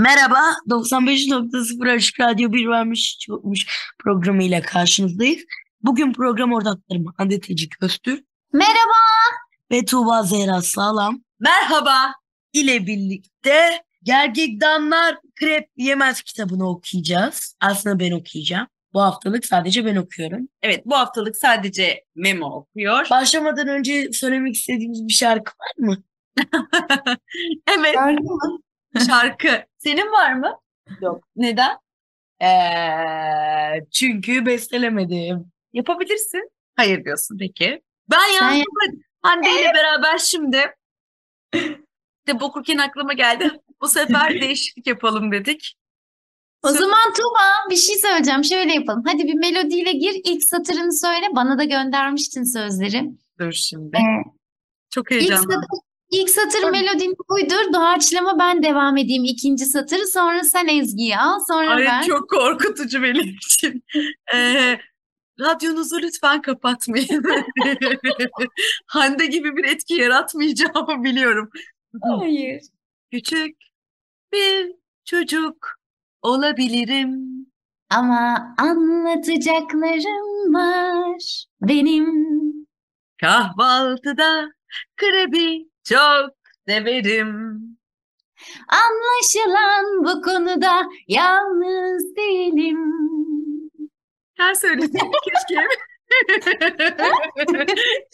Merhaba, 95.0 Açık Radyo Bir Varmış Çokmuş programıyla karşınızdayız. Bugün program ortaklarım Hande Tecik Öztürk Merhaba. ve Tuğba Zehra Sağlam Merhaba. ile birlikte Gergedanlar Krep Yemez kitabını okuyacağız. Aslında ben okuyacağım. Bu haftalık sadece ben okuyorum. Evet bu haftalık sadece Memo okuyor. Başlamadan önce söylemek istediğimiz bir şarkı var mı? evet şarkı. Senin var mı? Yok. Neden? Ee, çünkü bestelemedim. Yapabilirsin. Hayır diyorsun peki. Ben Sen yazdım. Hande ile beraber şimdi de okurken aklıma geldi. Bu sefer değişiklik yapalım dedik. O zaman Tuğba bir şey söyleyeceğim. Şöyle yapalım. Hadi bir melodiyle gir. İlk satırını söyle. Bana da göndermiştin sözleri. Dur şimdi. Ee, Çok İlk heyecanlı. satır, ilk satır melodini uydur. Doğaçlama ben devam edeyim ikinci satırı. Sonra sen Ezgi'yi al. Sonra Ay ben. çok korkutucu benim için. Ee, radyonuzu lütfen kapatmayın. Hande gibi bir etki yaratmayacağımı biliyorum. Hayır. Küçük bir çocuk olabilirim. Ama anlatacaklarım var benim. Kahvaltıda krebi çok severim. Anlaşılan bu konuda yalnız değilim. Her söylediğim keşke.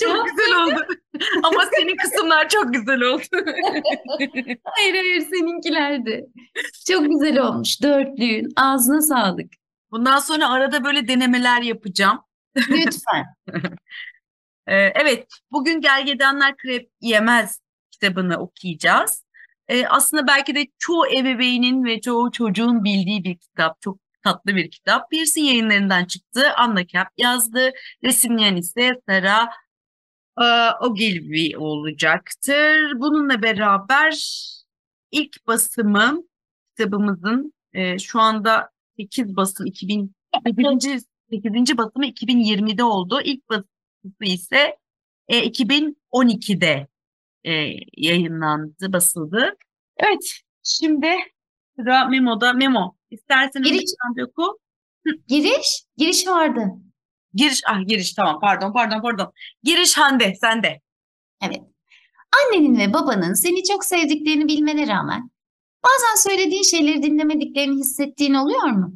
çok güzel oldu. Ama senin kısımlar çok güzel oldu. Hayır hayır seninkilerdi. Çok güzel olmuş. Dörtlüğün. Ağzına sağlık. Bundan sonra arada böyle denemeler yapacağım. Lütfen. Ee, evet, bugün Gergedanlar Krep Yemez kitabını okuyacağız. Ee, aslında belki de çoğu ebeveynin ve çoğu çocuğun bildiği bir kitap. Çok tatlı bir kitap. Pearson yayınlarından çıktı. Anna Kap yazdı. Resimleyen ise Sara e, Ogilvy olacaktır. Bununla beraber ilk basımı kitabımızın e, şu anda 8 basım 2000 8. 8. basımı 2020'de oldu. İlk basımı ise e, 2012'de e, yayınlandı, basıldı. Evet, şimdi sıra Memo'da. Memo, istersen Giriş. oku. Giriş. Giriş vardı. Giriş, ah giriş tamam pardon pardon pardon. Giriş Hande, sende. Evet. Annenin ve babanın seni çok sevdiklerini bilmene rağmen bazen söylediğin şeyleri dinlemediklerini hissettiğin oluyor mu?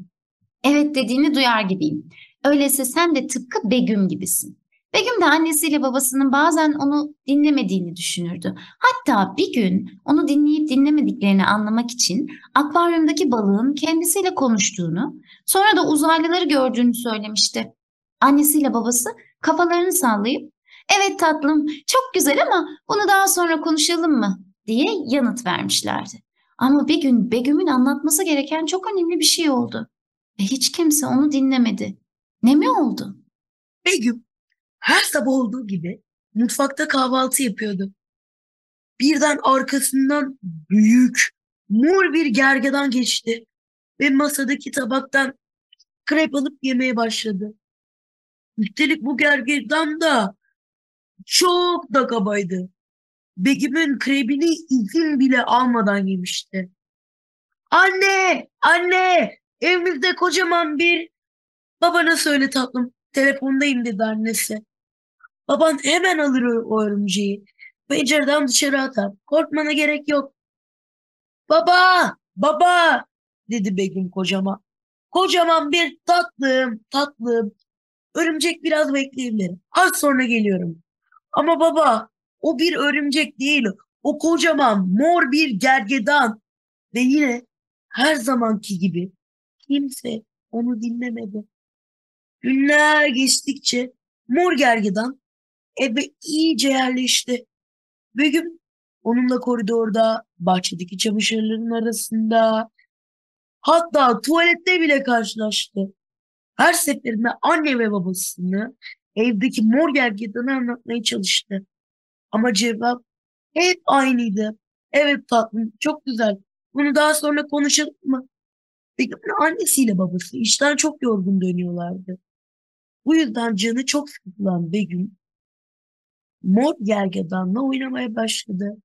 Evet dediğini duyar gibiyim. Öyleyse sen de tıpkı Begüm gibisin. Begüm de annesiyle babasının bazen onu dinlemediğini düşünürdü. Hatta bir gün onu dinleyip dinlemediklerini anlamak için akvaryumdaki balığın kendisiyle konuştuğunu, sonra da uzaylıları gördüğünü söylemişti. Annesiyle babası kafalarını sallayıp "Evet tatlım, çok güzel ama bunu daha sonra konuşalım mı?" diye yanıt vermişlerdi. Ama bir gün Begüm'ün anlatması gereken çok önemli bir şey oldu ve hiç kimse onu dinlemedi. Ne mi oldu? Begüm her sabah olduğu gibi mutfakta kahvaltı yapıyordu. Birden arkasından büyük, mor bir gergedan geçti ve masadaki tabaktan krep alıp yemeye başladı. Üstelik bu gergedan da çok da kabaydı. Begüm'ün krebini izin bile almadan yemişti. Anne, anne, evimizde kocaman bir... Babana söyle tatlım, telefondayım dedi annesi. Baban hemen alır o, örümceği. Pencereden dışarı atar. Korkmana gerek yok. Baba, baba dedi Begüm kocama. Kocaman bir tatlım, tatlım. Örümcek biraz bekleyebilir. Az sonra geliyorum. Ama baba, o bir örümcek değil. O kocaman mor bir gergedan. Ve yine her zamanki gibi kimse onu dinlemedi. Günler geçtikçe mor gergedan eve iyice yerleşti. Begüm onunla koridorda, bahçedeki çamaşırların arasında, Hatta tuvalette bile karşılaştı. Her seferinde anne ve babasını evdeki mor gergedanı anlatmaya çalıştı. Ama cevap hep aynıydı. Evet tatlım, çok güzel. Bunu daha sonra konuşalım mı? Begüm'ün annesiyle babası işten çok yorgun dönüyorlardı. Bu yüzden canı çok sıkılan Begüm mor gergedanla oynamaya başladı.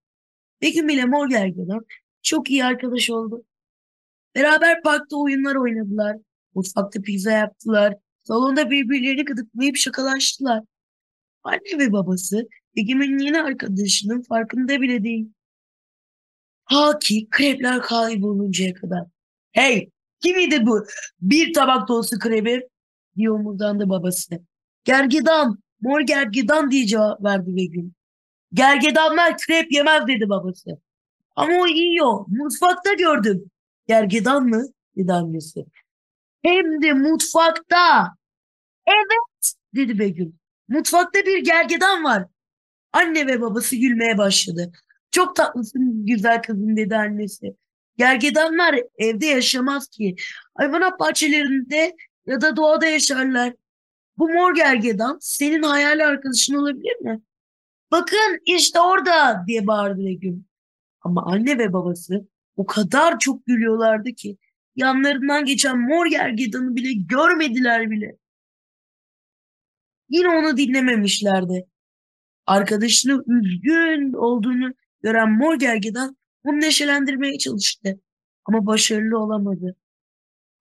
Begüm ile mor gergedan çok iyi arkadaş oldu. Beraber parkta oyunlar oynadılar. Mutfakta pizza yaptılar. Salonda birbirlerini gıdıklayıp şakalaştılar. Anne ve babası Begüm'ün yeni arkadaşının farkında bile değil. Ha ki krepler kayboluncaya kadar. Hey kimiydi bu? Bir tabak dolusu krebi diye omurdandı babası. Gergedan, mor gergedan diye cevap verdi Begüm. Gergedanlar krep yemez dedi babası. Ama o yiyor. Mutfakta gördüm. Gergedan mı? dedi annesi. Hem de mutfakta. Evet dedi Begüm. Mutfakta bir gergedan var. Anne ve babası gülmeye başladı. Çok tatlısın güzel kızım dedi annesi. Gergedanlar evde yaşamaz ki. Hayvanat bahçelerinde ya da doğada yaşarlar. Bu mor gergedan senin hayali arkadaşın olabilir mi? Bakın işte orada diye bağırdı Begüm. Ama anne ve babası o kadar çok gülüyorlardı ki yanlarından geçen mor gergedanı bile görmediler bile. Yine onu dinlememişlerdi. Arkadaşının üzgün olduğunu gören mor gergedan onu neşelendirmeye çalıştı. Ama başarılı olamadı.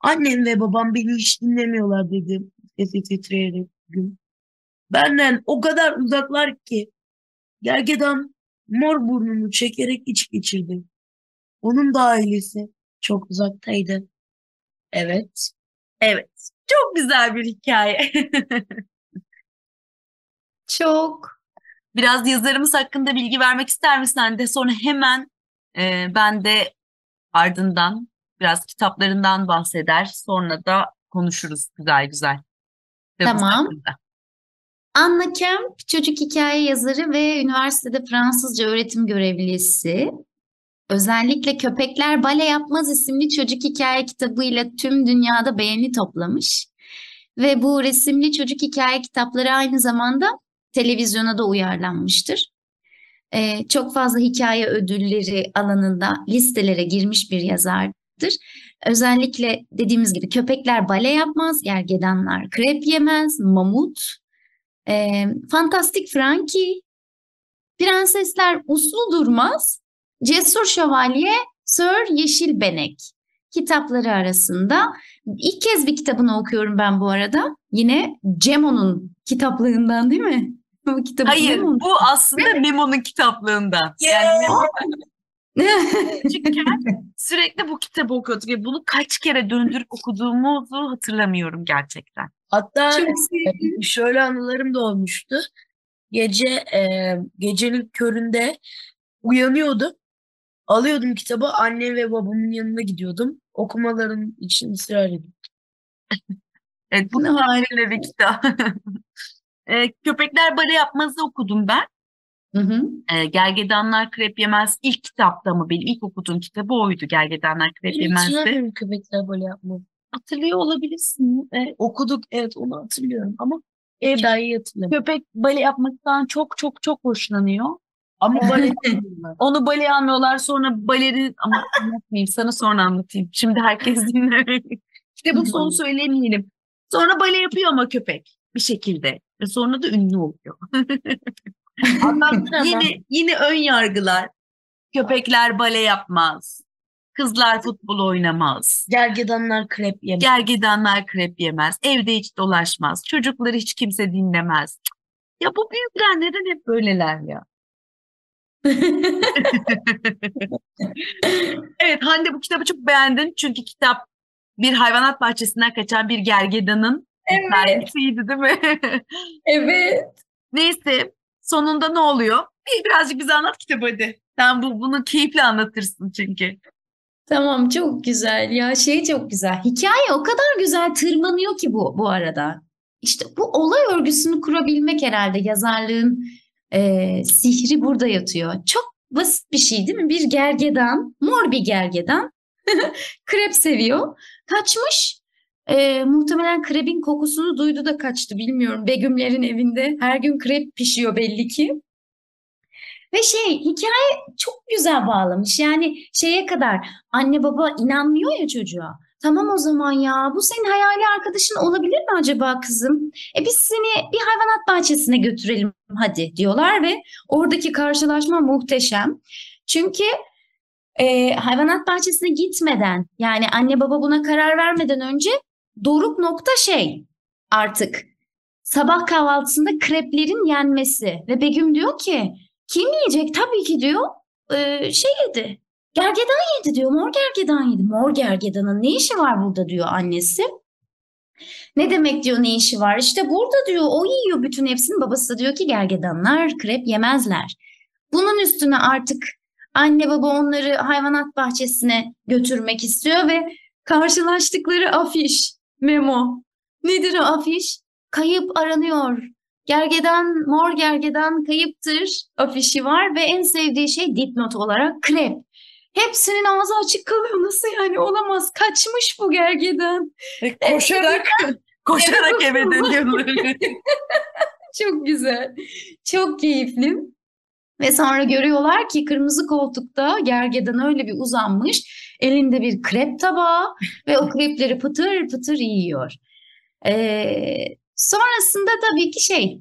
Annem ve babam beni hiç dinlemiyorlar dedi sesi titreyerek gün. Benden o kadar uzaklar ki gergedan mor burnunu çekerek iç geçirdi. Onun da ailesi çok uzaktaydı. Evet. Evet. Çok güzel bir hikaye. Çok. Biraz yazarımız hakkında bilgi vermek ister misin Hande? Sonra hemen e, ben de ardından biraz kitaplarından bahseder. Sonra da konuşuruz güzel güzel. Tamam. Anna Kemp çocuk hikaye yazarı ve üniversitede Fransızca öğretim görevlisi. Özellikle Köpekler Bale Yapmaz isimli çocuk hikaye kitabıyla tüm dünyada beğeni toplamış. Ve bu resimli çocuk hikaye kitapları aynı zamanda televizyona da uyarlanmıştır. Ee, çok fazla hikaye ödülleri alanında listelere girmiş bir yazardır. Özellikle dediğimiz gibi köpekler bale yapmaz, gergedanlar krep yemez, mamut, e, fantastik Frankie, prensesler uslu durmaz, cesur şövalye, Sir Yeşil Benek kitapları arasında. İlk kez bir kitabını okuyorum ben bu arada. Yine Cemo'nun kitaplığından değil mi? Bu kitabı Hayır Cemo'nun. bu aslında Memo'nun kitaplığından. Yani Memo küçükken sürekli bu kitabı okuyorduk ve bunu kaç kere döndürüp okuduğumuzu hatırlamıyorum gerçekten. Hatta Çok e, şöyle anılarım da olmuştu. Gece e, gecenin köründe uyanıyordum. Alıyordum kitabı annem ve babamın yanına gidiyordum. Okumaların için ısrar ediyordum. Evet bu Ne harika bir kitap. E, Köpekler Bale Yapmaz'ı okudum ben. Hı hı. E, Gergedanlar Krep Yemez ilk kitapta mı benim ilk okuduğum kitabı oydu. Gergedanlar Krep Hiç Yemez'di. hatırlamıyorum köpekler böyle yapmadı. Hatırlıyor olabilirsin. E, Okuduk evet onu hatırlıyorum ama daha iyi hatırlamıyorum. köpek bale yapmaktan çok çok çok hoşlanıyor. Ama yapmadım Onu baleye almıyorlar sonra baleri ama anlatmayayım sana sonra anlatayım. Şimdi herkes dinler. İşte bu sonu söylemeyelim. Sonra bale yapıyor ama köpek bir şekilde. Sonra da ünlü oluyor. Yine yine ön yargılar. Köpekler bale yapmaz. Kızlar futbol oynamaz. Gergedanlar krep yemez. Gergedanlar krep yemez. Evde hiç dolaşmaz. Çocukları hiç kimse dinlemez. Ya bu büyükler neden hep böyleler ya? Evet Hande bu kitabı çok beğendin. Çünkü kitap bir hayvanat bahçesinden kaçan bir gergedanın hikayesiydi değil mi? Evet. Neyse sonunda ne oluyor? Bir, birazcık bize anlat kitabı hadi. Sen bu, bunu keyifle anlatırsın çünkü. Tamam çok güzel ya şey çok güzel. Hikaye o kadar güzel tırmanıyor ki bu bu arada. İşte bu olay örgüsünü kurabilmek herhalde yazarlığın e, sihri burada yatıyor. Çok basit bir şey değil mi? Bir gergedan, mor bir gergedan Krep seviyor. Kaçmış. Ee, muhtemelen krebin kokusunu duydu da kaçtı bilmiyorum. Begümlerin evinde her gün krep pişiyor belli ki. Ve şey hikaye çok güzel bağlamış. Yani şeye kadar anne baba inanmıyor ya çocuğa. Tamam o zaman ya bu senin hayali arkadaşın olabilir mi acaba kızım? E biz seni bir hayvanat bahçesine götürelim hadi diyorlar ve oradaki karşılaşma muhteşem. Çünkü e, hayvanat bahçesine gitmeden yani anne baba buna karar vermeden önce doruk nokta şey artık. Sabah kahvaltısında kreplerin yenmesi ve Begüm diyor ki kim yiyecek? Tabii ki diyor e, şey yedi. Gergedan yedi diyor. Mor gergedan yedi. Mor gergedanın ne işi var burada? diyor annesi. Ne demek? diyor ne işi var? İşte burada diyor. O yiyor bütün hepsini. Babası da diyor ki gergedanlar krep yemezler. Bunun üstüne artık anne baba onları hayvanat bahçesine götürmek istiyor ve karşılaştıkları afiş, memo. Nedir o afiş? Kayıp aranıyor. Gergedan, mor gergedan kayıptır afişi var ve en sevdiği şey dipnot olarak krep. Hepsinin ağzı açık kalıyor. Nasıl yani olamaz? Kaçmış bu gergedan. Koşarak, koşarak eve dönüyorlar. Çok güzel. Çok keyifli. Ve sonra görüyorlar ki kırmızı koltukta gergedan öyle bir uzanmış. Elinde bir krep tabağı ve o krepleri pıtır pıtır yiyor. Ee, sonrasında tabii ki şey,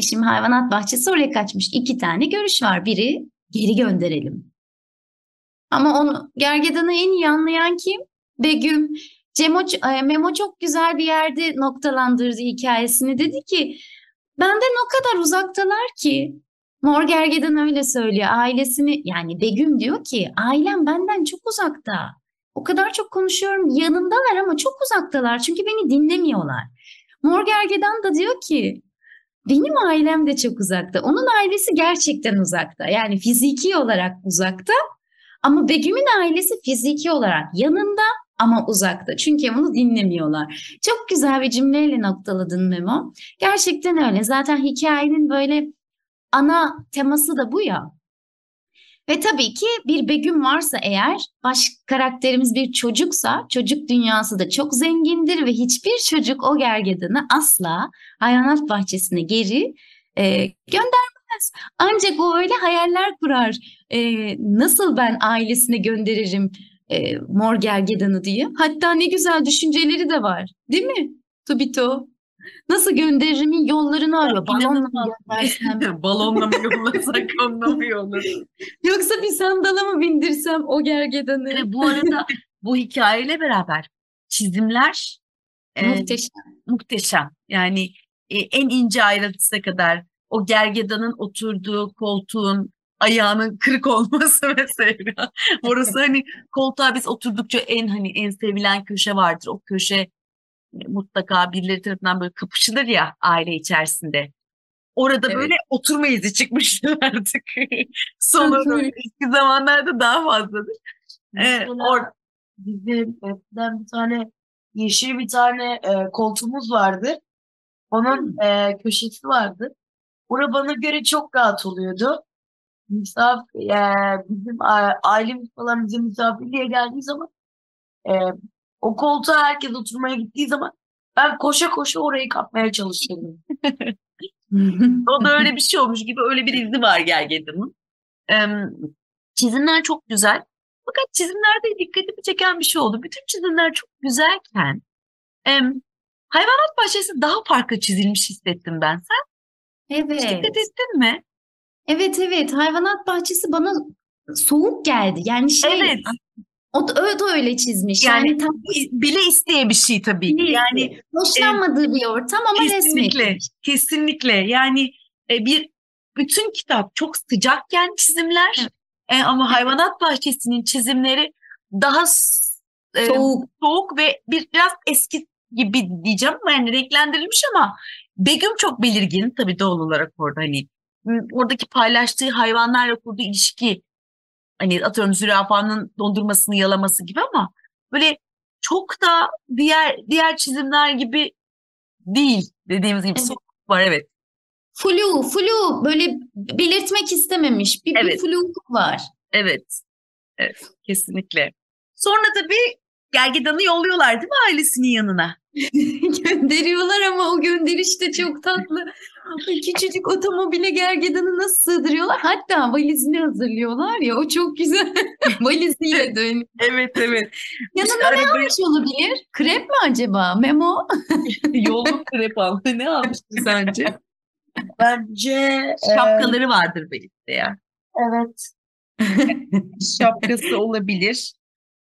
şimdi hayvanat bahçesi oraya kaçmış. İki tane görüş var. Biri geri gönderelim. Ama onu gergedanı en iyi anlayan kim? Begüm. Cemo, e, Memo çok güzel bir yerde noktalandırdı hikayesini. Dedi ki benden o kadar uzaktalar ki Mor Gergedan öyle söylüyor. Ailesini yani Begüm diyor ki ailem benden çok uzakta. O kadar çok konuşuyorum yanımdalar ama çok uzaktalar çünkü beni dinlemiyorlar. Mor Gergedan da diyor ki benim ailem de çok uzakta. Onun ailesi gerçekten uzakta. Yani fiziki olarak uzakta ama Begüm'ün ailesi fiziki olarak yanında ama uzakta. Çünkü onu dinlemiyorlar. Çok güzel bir cümleyle noktaladın Memo. Gerçekten öyle. Zaten hikayenin böyle ana teması da bu ya. Ve tabii ki bir Begüm varsa eğer baş karakterimiz bir çocuksa çocuk dünyası da çok zengindir ve hiçbir çocuk o gergedanı asla hayvanat bahçesine geri e, göndermez. Ancak o öyle hayaller kurar. E, nasıl ben ailesine gönderirim e, mor gergedanı diye. Hatta ne güzel düşünceleri de var değil mi Tubito? Nasıl gönderirim yollarını arıyor. Balonla mı göndersem? Balonla mı yollasak mı olur? Yoksa bir sandala mı bindirsem o gergedanı? Yani bu arada bu hikayeyle beraber çizimler e, Muhteşem. muhteşem. Yani e, en ince ayrıntısına kadar o gergedanın oturduğu koltuğun ayağının kırık olması mesela. Orası hani koltuğa biz oturdukça en hani en sevilen köşe vardır. O köşe mutlaka birileri tarafından böyle kapışılır ya aile içerisinde. Orada Evet. böyle oturma izi çıkmıştır artık. Sonra eski zamanlarda daha fazladır. Evet, or- bizim eskiden bir tane yeşil bir tane e, koltuğumuz vardı. Onun e, köşesi vardı. Ora bana göre çok rahat oluyordu. Misafir, e, bizim ailemiz falan bize misafirliğe geldiği zaman e, o koltuğa herkes oturmaya gittiği zaman ben koşa koşa orayı kapmaya çalışıyordum. O da öyle bir şey olmuş gibi öyle bir izi var Gergedan'ın. Çizimler çok güzel. Fakat çizimlerde dikkatimi çeken bir şey oldu. Bütün çizimler çok güzelken hayvanat bahçesi daha farklı çizilmiş hissettim ben. Sen hiç Evet. dikkat ettin mi? Evet evet hayvanat bahçesi bana soğuk geldi. Yani şey Evet. O da, o da öyle çizmiş. Yani Yani, tam Bile isteye bir şey tabii. ki. Yani hoşlanmadığı bir ortam ama kesinlikle, resmetmiş. kesinlikle. Yani e, bir bütün kitap çok sıcakken çizimler e, ama hayvanat bahçesinin çizimleri daha e, Soğuk. soğuk ve bir biraz eski gibi diyeceğim yani renklendirilmiş ama Begüm çok belirgin tabii doğal olarak orada hani oradaki paylaştığı hayvanlarla kurduğu ilişki hani atıyorum zürafanın dondurmasını yalaması gibi ama böyle çok da diğer diğer çizimler gibi değil dediğimiz gibi Evet. var evet. Flu, flu böyle belirtmek istememiş. Bir, bir Evet. flu var. Evet. Evet, kesinlikle. Sonra tabii gergedanı yolluyorlar değil mi ailesinin yanına? Gönderiyorlar ama o gönderiş de çok tatlı. Küçücük otomobile gergedanı nasıl sığdırıyorlar? Hatta valizini hazırlıyorlar ya o çok güzel. Valiziyle dön. Evet evet. Yanına ne arabaya almış olabilir? Krep mi acaba? Memo? yolluk krep aldı. Ne almıştı sence? Bence e, Şapkaları vardır birlikte ya. evet. Şapkası olabilir.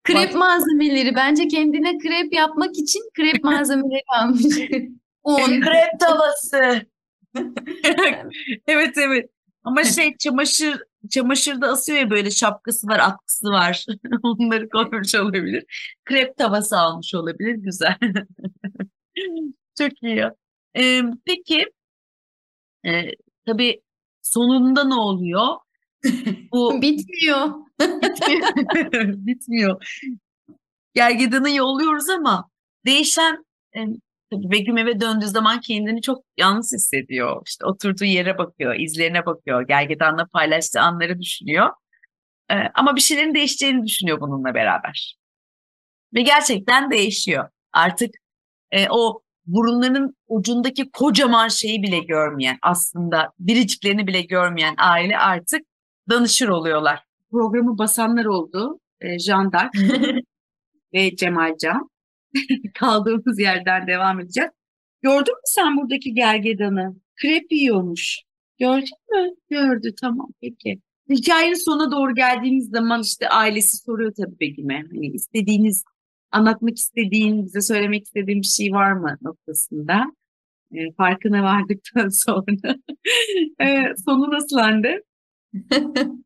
Krep malzemeleri. Bence kendine krep yapmak için krep malzemeleri almış. Un. Krep tavası. Evet evet. Ama şey çamaşır çamaşırda asıyor ya böyle şapkası var, atkısı var. Onları koymuş olabilir. Krep tavası almış olabilir. Güzel. Çok iyi ya. Ee, peki e, tabii sonunda ne oluyor? Bu Bitmiyor. bitmiyor. Gergedan'ı yolluyoruz ama değişen e, tabii Begüm eve döndüğü zaman kendini çok yalnız hissediyor. İşte oturduğu yere bakıyor, izlerine bakıyor, Gergedan'la paylaştığı anları düşünüyor. E, ama bir şeylerin değişeceğini düşünüyor bununla beraber. Ve gerçekten değişiyor. Artık e, o burunlarının ucundaki kocaman şeyi bile görmeyen, aslında biriciklerini bile görmeyen aile artık danışır oluyorlar. Programı basanlar oldu. E, Jean d'Arc ve Cemal Can. Kaldığımız yerden devam edeceğiz. Gördün mü sen buradaki gergedanı? Krep yiyormuş. Gördün mü? Gördü tamam peki. Hikayenin sonuna doğru geldiğimiz zaman işte ailesi soruyor tabii Begüm'e. Hani istediğiniz, anlatmak istediğin, bize söylemek istediğin bir şey var mı noktasında. E, farkına vardıktan sonra. e, sonu nasıl Hande?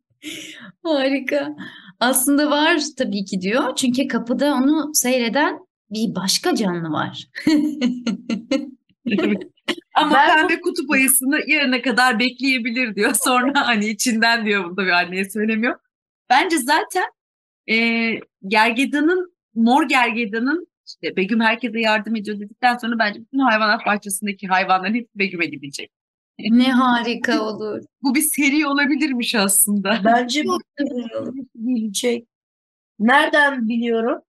Harika. Aslında var tabii ki diyor. Çünkü kapıda onu seyreden bir başka canlı var. Ama Ben pembe kutup ayısını yarına kadar bekleyebilir diyor. Sonra hani içinden diyor bunu tabii anneye söylemiyor. Bence zaten e, gergedanın, mor gergedanın işte Begüm herkese yardım ediyor dedikten sonra bence bütün hayvanat bahçesindeki hayvanların hepsi Begüm'e gidecek. Ne harika olur. Bu bir seri olabilirmiş aslında. Bence bu bilecek. Nereden biliyorum?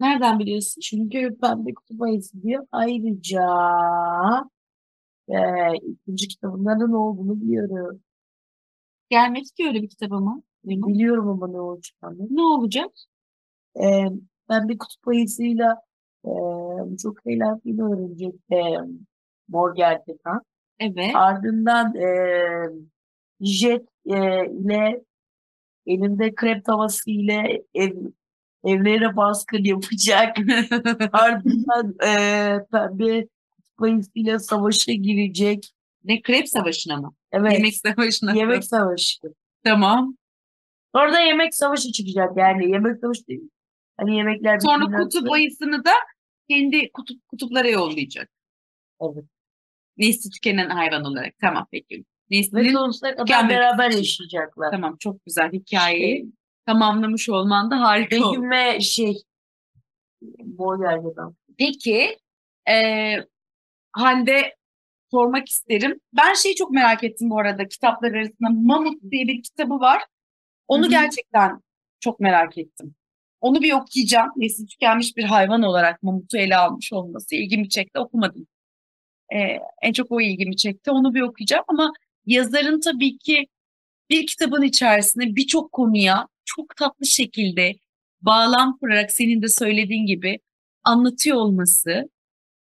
Nereden biliyorsun? Çünkü pembe kutup ayısı diyor. Ayrıca e, ikinci kitabında da ne olduğunu biliyorum. Gelmedi ki öyle bir kitap ama. Biliyorum ama ne olacağını. Ne olacak? E, pembe kutup ayısıyla e, çok eğlenceli öğrenecek e, mor gergedan. Evet. Ardından e, jet e, ile elinde krep tavası ile ev, evlere baskın yapacak. Ardından e, pembe kutup ayısıyla savaşa girecek. Ne krep savaşına mı? Evet. Yemek savaşına. Yemek savaşı. Tamam. Orada yemek savaşı çıkacak yani. Yemek savaşı değil. Hani yemekler Sonra kutup ayısını da kendi kutup kutuplara yollayacak. Evet. Nesli tükenen hayvan olarak. Tamam peki. Ve Neslinin sonsuza kadar beraber yaşayacaklar. Tamam çok güzel hikayeyi Şey, tamamlamış olman da harika oldu. Begüm ve şey gergedan. Peki eee, Hande sormak isterim. Ben şeyi çok merak ettim bu arada kitaplar arasında. Mamut diye bir kitabı var. Onu Hı hı. gerçekten çok merak ettim. Onu bir okuyacağım. Nesli tükenmiş bir hayvan olarak mamutu ele almış olması ilgimi çekti. Okumadım. Ee, en çok o ilgimi çekti. Onu bir okuyacağım ama yazarın tabii ki bir kitabın içerisinde birçok konuya çok tatlı şekilde bağlam kurarak senin de söylediğin gibi anlatıyor olması,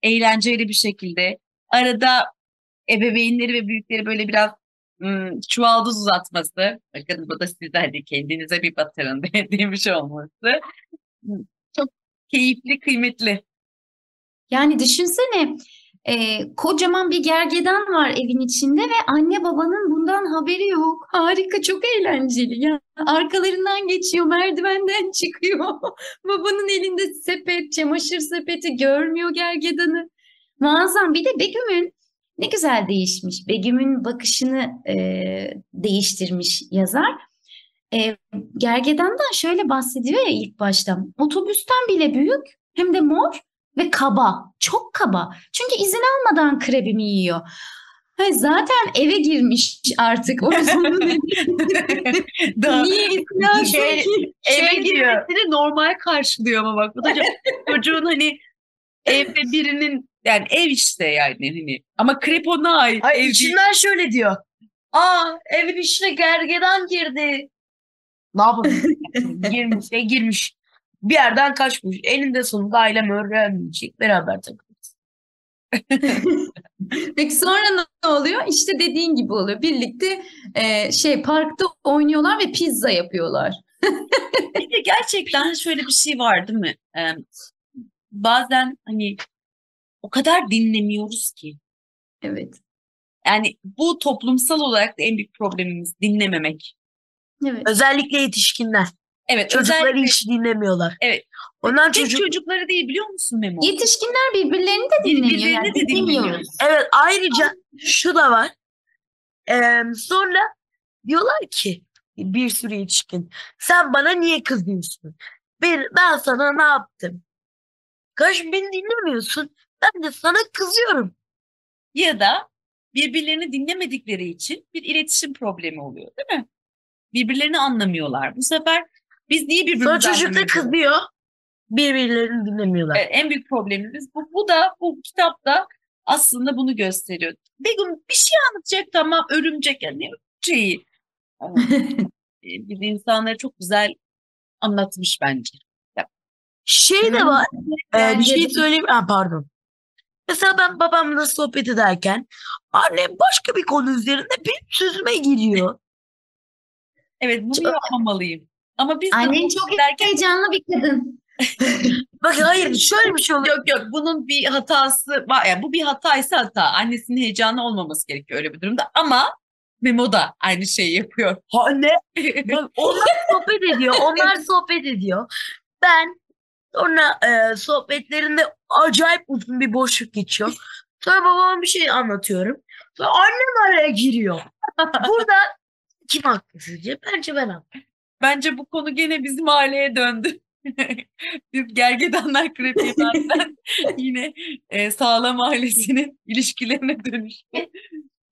eğlenceli bir şekilde arada ebeveynleri ve büyükleri böyle biraz ım, çuvaldız uzatması, bakın bu da size hadi kendinize bir batırın demiş olması ım, çok keyifli, kıymetli. Yani düşünsene e, kocaman bir gergedan var evin içinde ve anne babanın bundan haberi yok. Harika, çok eğlenceli. Ya arkalarından geçiyor, merdivenden çıkıyor. Babanın elinde sepet, çamaşır sepeti görmüyor gergedanı. Muazzam. Bir de Begüm'ün ne güzel değişmiş. Begüm'ün bakışını e, değiştirmiş yazar. E, gergedandan şöyle bahsediyor ya ilk başta. Otobüsten bile büyük hem de mor ve kaba. Çok kaba. Çünkü izin almadan krebimi yiyor. Hayır, zaten eve girmiş artık. O Daha niye gitsin Şey- ki? eve Şey girmesini normal karşılıyor ama bak bu da çocuğun hani evde birinin yani ev işte yani hani ama krep ona ait Ay ev değil. içinden şöyle diyor. Aa evin içine gergedan girdi. Ne yapalım? girmiş ve girmiş. Bir yerden kaçmış. Eninde sonunda ailem öğrenmeyecek. Beraber takılırız. Peki sonra ne oluyor? İşte dediğin gibi oluyor. Birlikte e, şey parkta oynuyorlar ve pizza yapıyorlar. Bir de gerçekten şöyle bir şey var değil mi? Ee, bazen hani o kadar dinlemiyoruz ki. Evet. Yani bu toplumsal olarak da en büyük problemimiz dinlememek. Evet. Özellikle yetişkinler. Evet, Çocukları özellikle hiç dinlemiyorlar. Evet. Ondan tek çocuk... çocukları değil biliyor musun Memo? Yetişkinler birbirlerini de dinlemiyor. Birbirlerini yani de dinlemiyor. Evet ayrıca şu da var. Ee, sonra diyorlar ki bir sürü yetişkin sen bana niye kızıyorsun? Ben, ben sana ne yaptım? Kardeşim beni dinlemiyorsun. Ben de sana kızıyorum. Ya da birbirlerini dinlemedikleri için bir iletişim problemi oluyor değil mi? Birbirlerini anlamıyorlar. Bu sefer biz niye birbirimizi Sonra çocuk da anlamıyoruz? kızıyor. Birbirlerini dinlemiyorlar. Evet, en büyük problemimiz bu. Bu da bu kitapta aslında bunu gösteriyor. Begüm bir şey anlatacak tamam örümcek yani şeyi. Ama, e, bir insanları çok güzel anlatmış bence. Şey de var. e, bir şey söyleyeyim. Ha, pardon. Mesela ben babamla sohbet ederken annem başka bir konu üzerinde benim sözüme giriyor. Evet bunu yapmamalıyım. Ama biz de Annen bunu çok derken heyecanlı bir kadın. Bakın hayır şöyle bir şey oluyor. Yok yok bunun bir hatası var. Yani bu bir hataysa hata. Annesinin heyecanlı olmaması gerekiyor öyle bir durumda. Ama Memo da aynı şeyi yapıyor. Anne Bak, onlar sohbet ediyor. Onlar sohbet ediyor. Ben sonra e, sohbetlerinde acayip uzun bir boşluk geçiyor. Sonra babama bir şey anlatıyorum. Sonra annem araya giriyor. Burada kim haklı sizce? Bence ben haklı. Bence bu konu gene bizim aileye döndü. Biz gergedanlar krepiyemezden yine e, sağlam ailesinin ilişkilerine dönüştü.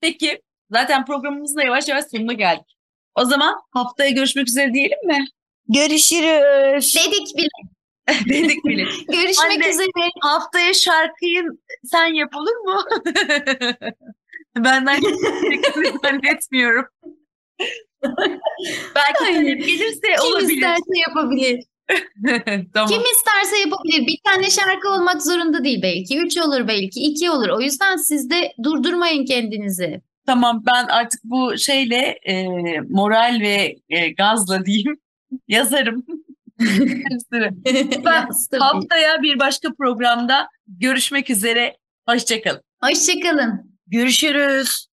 Peki zaten programımızın da yavaş yavaş sonuna geldik. O zaman haftaya görüşmek üzere diyelim mi? Görüşürüz. Dedik bile. Dedik bile. Görüşmek Anne. üzere. Haftaya şarkıyı sen yap olur mu? Benden zannetmiyorum. Belki Hayır. talep gelirse Kim olabilir. isterse yapabilir. tamam. Kim isterse yapabilir. Bir tane şarkı olmak zorunda değil belki. Üç olur belki. iki olur. O yüzden siz de durdurmayın kendinizi. Tamam ben artık bu şeyle e, moral ve e, gazla diyeyim yazarım. Ben. Haftaya bir başka programda görüşmek üzere. Hoşçakalın. Hoşçakalın. Görüşürüz.